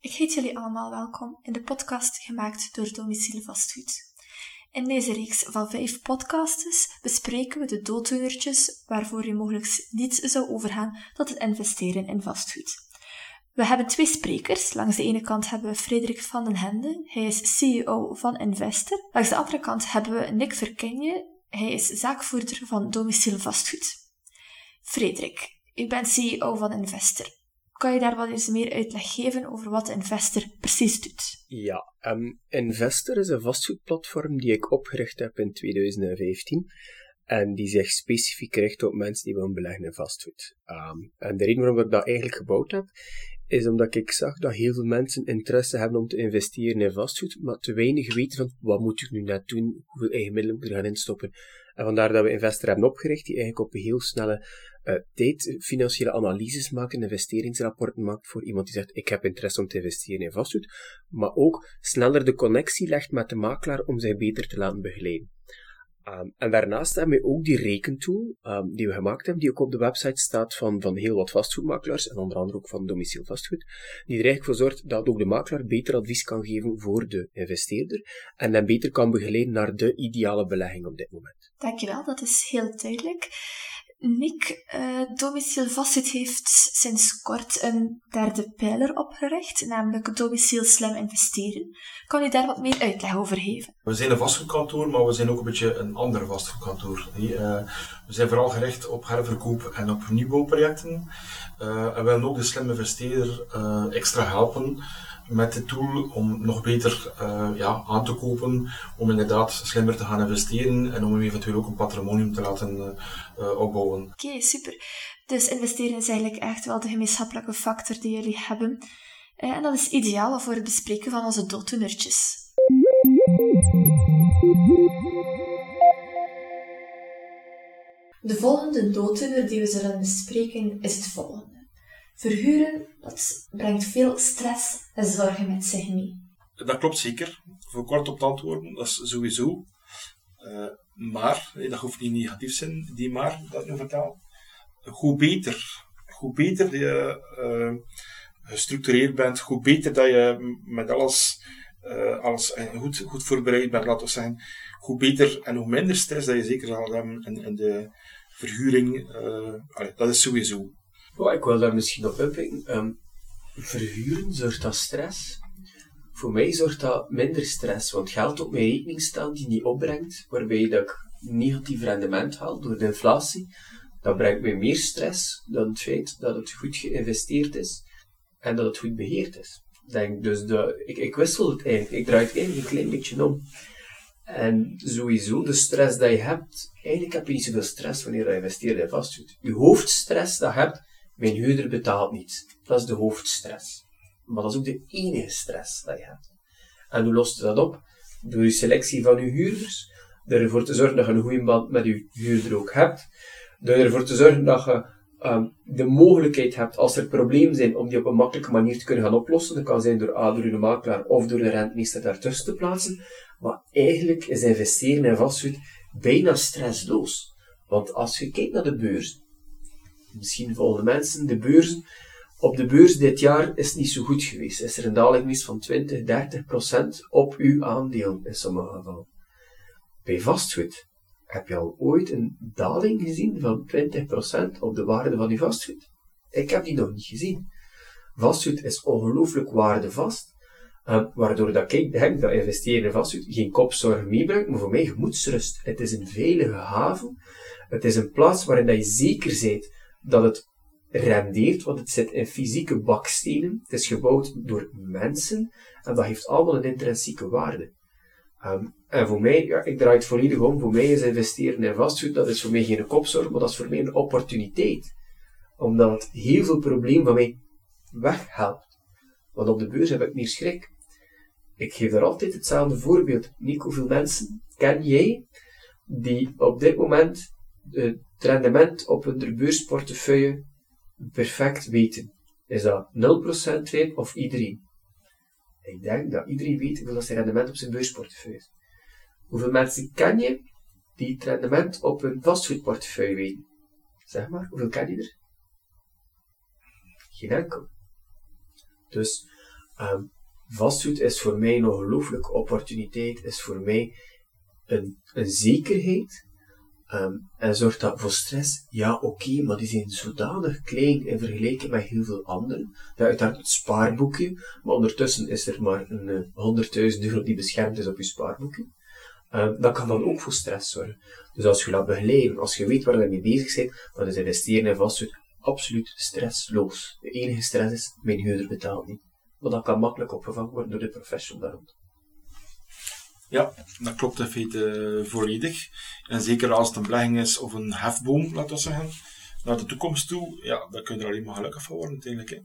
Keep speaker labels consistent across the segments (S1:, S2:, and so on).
S1: Ik heet jullie allemaal welkom in de podcast gemaakt door Domiciel Vastgoed. In deze reeks van vijf podcasts bespreken we de dooddoenertjes waarvoor je mogelijk niet zou overgaan tot het investeren in vastgoed. We hebben twee sprekers. Langs de ene kant hebben we Frederik van den Hende. Hij is CEO van Investor. Langs de andere kant hebben we Nick Verkenje. Hij is zaakvoerder van Domiciel Vastgoed. Frederik, u bent CEO van Investor. Kan je daar wat eens meer uitleg geven over wat Investor precies doet?
S2: Ja, um, Investor is een vastgoedplatform die ik opgericht heb in 2015 en die zich specifiek richt op mensen die willen beleggen in vastgoed. Um, en de reden waarom ik dat eigenlijk gebouwd heb, is omdat ik zag dat heel veel mensen interesse hebben om te investeren in vastgoed, maar te weinig weten van wat moet ik nu net doen, hoeveel eigen middelen moet ik er gaan instoppen. En vandaar dat we Investor hebben opgericht, die eigenlijk op heel snelle uh, tijd financiële analyses maakt, investeringsrapporten maakt voor iemand die zegt ik heb interesse om te investeren in vastgoed, maar ook sneller de connectie legt met de makelaar om zich beter te laten begeleiden. Um, en daarnaast hebben we ook die rekentool um, die we gemaakt hebben, die ook op de website staat van, van heel wat vastgoedmakelaars, en onder andere ook van Domiciel Vastgoed, die er eigenlijk voor zorgt dat ook de makelaar beter advies kan geven voor de investeerder en dan beter kan begeleiden naar de ideale belegging op dit moment.
S1: Dankjewel, dat is heel duidelijk. Nick, uh, Domiciel Vastgoed heeft sinds kort een derde pijler opgericht, namelijk Domiciel Slim Investeren. Kan u daar wat meer uitleg over geven?
S3: We zijn een vastgoedkantoor, maar we zijn ook een beetje een ander vastgoedkantoor. Uh, we zijn vooral gericht op herverkoop en op nieuwbouwprojecten. Uh, en willen ook de slim investeerder extra helpen met de tool om nog beter uh, ja, aan te kopen, om inderdaad slimmer te gaan investeren en om eventueel ook een patrimonium te laten uh, opbouwen.
S1: Oké, super. Dus investeren is eigenlijk echt wel de gemeenschappelijke factor die jullie hebben. En dat is ideaal voor het bespreken van onze dooddoenertjes. De volgende dooddoener die we zullen bespreken is het volgende. Verhuren, dat brengt veel stress en zorgen met zich mee.
S3: Dat klopt zeker. Voor kort op te antwoorden, dat is sowieso. Uh, maar, dat hoeft niet negatief te zijn, die maar dat ik nu vertel. Hoe beter, hoe beter je uh, gestructureerd bent, hoe beter dat je met alles, uh, alles goed, goed voorbereid bent, laten we zeggen, hoe beter en hoe minder stress dat je zeker zal hebben in de verhuring. dat is sowieso.
S2: Ik wil daar misschien op inpikken. Um, verhuren, zorgt dat stress? Voor mij zorgt dat minder stress, want geld op mijn rekening staan die niet opbrengt, waarbij dat negatief rendement haal door de inflatie, dat brengt mij meer stress dan het feit dat het goed geïnvesteerd is en dat het goed beheerd is. Denk, dus de, ik, ik wissel het eigenlijk, ik draai het eigenlijk een klein beetje om. En sowieso de stress dat je hebt, eigenlijk heb je niet zoveel stress wanneer je investeert in vastgoed. Je hoofdstress dat je hebt, mijn huurder betaalt niet. Dat is de hoofdstress. Maar dat is ook de enige stress dat je hebt. En hoe lost je dat op? Door je selectie van je huurders, door ervoor te zorgen dat je een goede band met je huurder ook hebt, door ervoor te zorgen dat je um, de mogelijkheid hebt, als er problemen zijn, om die op een makkelijke manier te kunnen gaan oplossen. Dat kan zijn door A, door de makelaar of door de rentmeester daartussen te plaatsen. Maar eigenlijk is investeren in vastgoed bijna stressloos. Want als je kijkt naar de beurs, misschien volgen mensen, de beurzen. Op de beurs dit jaar is niet zo goed geweest. Is er een daling geweest van 20, 30 procent op uw aandeel in sommige gevallen. Bij vastgoed heb je al ooit een daling gezien van 20 procent op de waarde van uw vastgoed? Ik heb die nog niet gezien. Vastgoed is ongelooflijk waardevast, uh, waardoor dat ik denk dat investeren in vastgoed geen kopzorg meebrengt, maar voor mij gemoedsrust. Het is een veilige haven. Het is een plaats waarin dat je zeker bent dat het rendeert, want het zit in fysieke bakstenen. Het is gebouwd door mensen en dat heeft allemaal een intrinsieke waarde. Um, en voor mij, ja, ik draai het volledig om, voor mij is investeren in vastgoed, dat is voor mij geen kopzorg, maar dat is voor mij een opportuniteit. Omdat het heel veel problemen van mij weghelpt. Want op de beurs heb ik meer schrik. Ik geef daar altijd hetzelfde voorbeeld. Nico, hoeveel mensen ken jij die op dit moment het rendement op hun beursportefeuille perfect weten. Is dat 0% weet of iedereen? Ik denk dat iedereen weet hoeveel zijn rendement op zijn beursportefeuille is. Hoeveel mensen ken je die het rendement op hun vastgoedportefeuille weten? Zeg maar, hoeveel ken je er? Geen enkel. Dus um, vastgoed is voor mij een ongelooflijke opportuniteit, is voor mij een, een zekerheid. Um, en zorgt dat voor stress? Ja, oké, maar die zijn zodanig klein in vergelijking met heel veel anderen. Ja, uiteraard het spaarboekje, maar ondertussen is er maar een uh, 100.000 euro die beschermd is op je spaarboekje. Um, dat kan dan ook voor stress zorgen. Dus als je laat begeleiden, als je weet waar je mee bezig bent, dan is investeren in vastgoed absoluut stressloos. De enige stress is, mijn huurder betaalt niet. Maar dat kan makkelijk opgevangen worden door de professional daar rond.
S3: Ja, dat klopt in feite volledig. En zeker als het een belegging is of een hefboom, laten we zeggen, naar de toekomst toe, ja, dan kun je er alleen maar gelukkig van worden, uiteindelijk. Hè.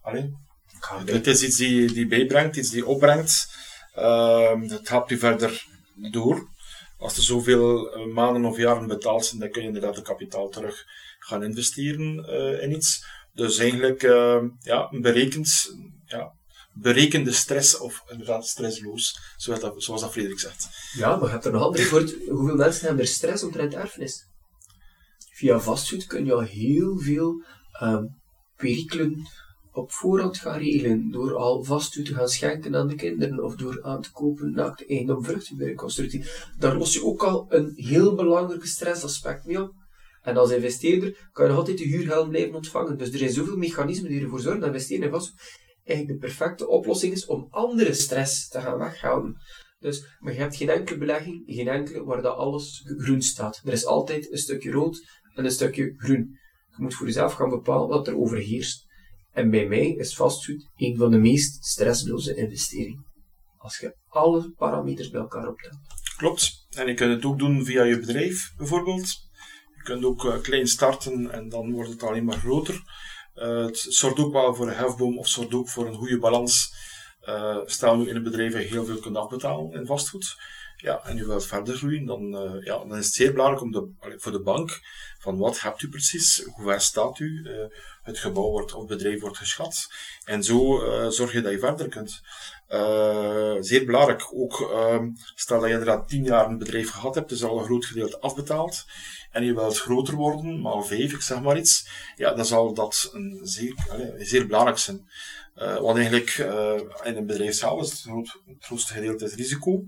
S3: Allee, het is iets die, die bijbrengt, iets die opbrengt. Uh, het helpt je verder door. Als er zoveel eh, maanden of jaren betaald zijn, dan kun je inderdaad het kapitaal terug gaan investeren uh, in iets. Dus eigenlijk uh, ja, berekend, ja, berekende stress, of inderdaad stressloos, zoals dat, zoals dat Frederik zegt.
S2: Ja, maar je hebt er nog andere voor. Hoeveel mensen hebben er stress omtrent erfenis? Via vastgoed kun je al heel veel um, perikelen op voorhand gaan regelen. Door al vastgoed te gaan schenken aan de kinderen of door aan te kopen naakte eigendom vruchtenbouwconstructie. Daar los je ook al een heel belangrijk stressaspect mee op. En als investeerder kan je nog altijd de huurgeld blijven ontvangen. Dus er zijn zoveel mechanismen die ervoor zorgen dat investeren in vastgoed eigenlijk de perfecte oplossing is om andere stress te gaan weghalen. Dus, maar je hebt geen enkele belegging, geen enkele waar dat alles groen staat. Er is altijd een stukje rood en een stukje groen. Je moet voor jezelf gaan bepalen wat er overheerst. En bij mij is vastgoed een van de meest stressloze investeringen. Als je alle parameters bij elkaar optelt.
S3: Klopt. En je kunt het ook doen via je bedrijf, bijvoorbeeld. Je kunt ook uh, klein starten en dan wordt het alleen maar groter. Uh, het ook voor een hefboom of zorgt ook voor een goede balans. Uh, stel nu in dat je heel veel kunt afbetalen in vastgoed. Ja, en je wilt verder groeien, dan, uh, ja, dan is het zeer belangrijk om de, voor de bank van wat hebt u precies, hoe ver staat u, het gebouw wordt, of het bedrijf wordt geschat. En zo zorg je dat je verder kunt. zeer belangrijk ook, ehm, stel dat je inderdaad tien jaar een bedrijf gehad hebt, dus al een groot gedeelte afbetaald en je wilt groter worden, maal vijf, ik zeg maar iets, ja, dan zal dat een zeer, zeer belangrijk zijn. Want eigenlijk in een bedrijf zelf is het, groot, het grootste gedeelte is risico.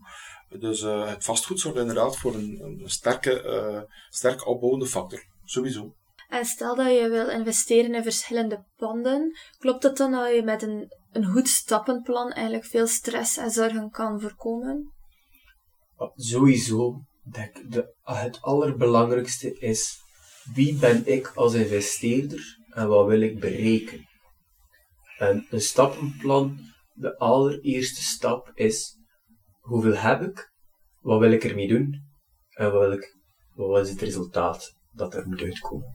S3: Dus uh, het vastgoed zorgt inderdaad voor een, een sterke, sterk opbouwende factor. Sowieso.
S1: En stel dat je wil investeren in verschillende panden, klopt het dan dat je met een, een goed stappenplan eigenlijk veel stress en zorgen kan voorkomen?
S2: Sowieso denk de, het allerbelangrijkste is wie ben ik als investeerder en wat wil ik bereiken. En een stappenplan, de allereerste stap is hoeveel heb ik, wat wil ik ermee doen en wat, wil ik, wat is het resultaat dat er moet uitkomen.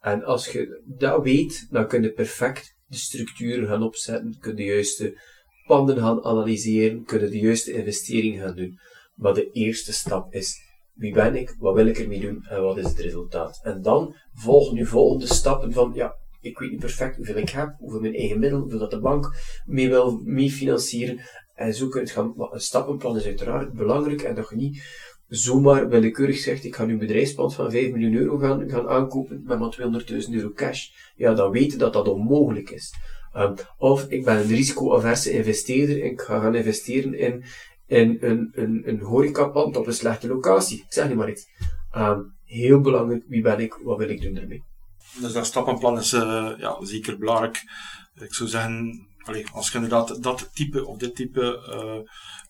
S2: En als je dat weet, dan kun je perfect de structuren gaan opzetten, kun je de juiste panden gaan analyseren, kun je de juiste investering gaan doen. Maar de eerste stap is wie ben ik, wat wil ik ermee doen en wat is het resultaat. En dan volgen je volgende stappen van, ja, ik weet niet perfect hoeveel ik heb, hoeveel mijn eigen middelen, hoeveel dat de bank mee wil mee financieren. En zo kun je het gaan, een stappenplan is uiteraard belangrijk en dat niet zomaar willekeurig zegt, ik ga nu een bedrijfspand van 5 miljoen euro gaan, gaan aankopen met maar 200.000 euro cash. Ja, dan weten dat dat onmogelijk is. Um, of ik ben een risicoaverse investeerder en ik ga gaan investeren in, in een, een, een horecapand op een slechte locatie. Ik zeg niet maar iets. Um, heel belangrijk, wie ben ik, wat wil ik doen ermee?
S3: Dus dat stappenplan is uh, ja, zeker belangrijk. Ik zou zeggen, allee, als je inderdaad dat type of dit type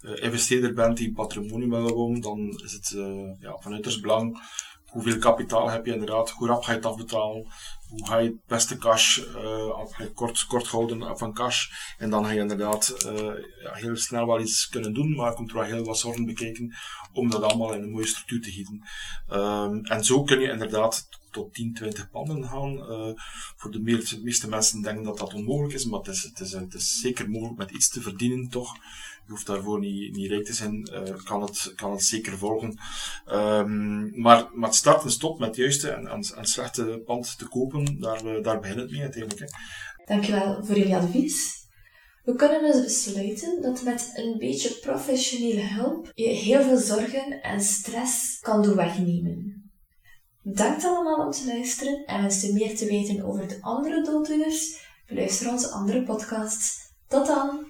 S3: uh, investeerder bent die patrimonie wil bouwen, dan is het uh, ja, van uiterst belang hoeveel kapitaal heb je inderdaad, hoe rap ga je het afbetalen, hoe ga je het beste cash, uh, kort, kort houden van cash. En dan ga je inderdaad ja, heel snel wel iets kunnen doen, maar komt er wel heel wat zorgen bekijken om dat allemaal in een mooie structuur te gieten. Um, en zo kun je inderdaad tot 10, 20 panden gaan. Uh, voor de meeste mensen denken dat dat onmogelijk is, maar het is, het is, het is zeker mogelijk met iets te verdienen toch je hoeft daarvoor niet, niet rijk te zijn, uh, kan, het, kan het zeker volgen. Um, maar, maar het start en stop met juiste en, slechte pand te kopen, daar, uh, daar begint het mee uiteindelijk.
S1: Dankjewel voor jullie advies. We kunnen dus besluiten dat met een beetje professionele hulp je heel veel zorgen en stress kan doen wegnemen. Bedankt allemaal om te luisteren en wens je meer te weten over de andere dooddoeners? Beluister onze andere podcasts. Tot dan!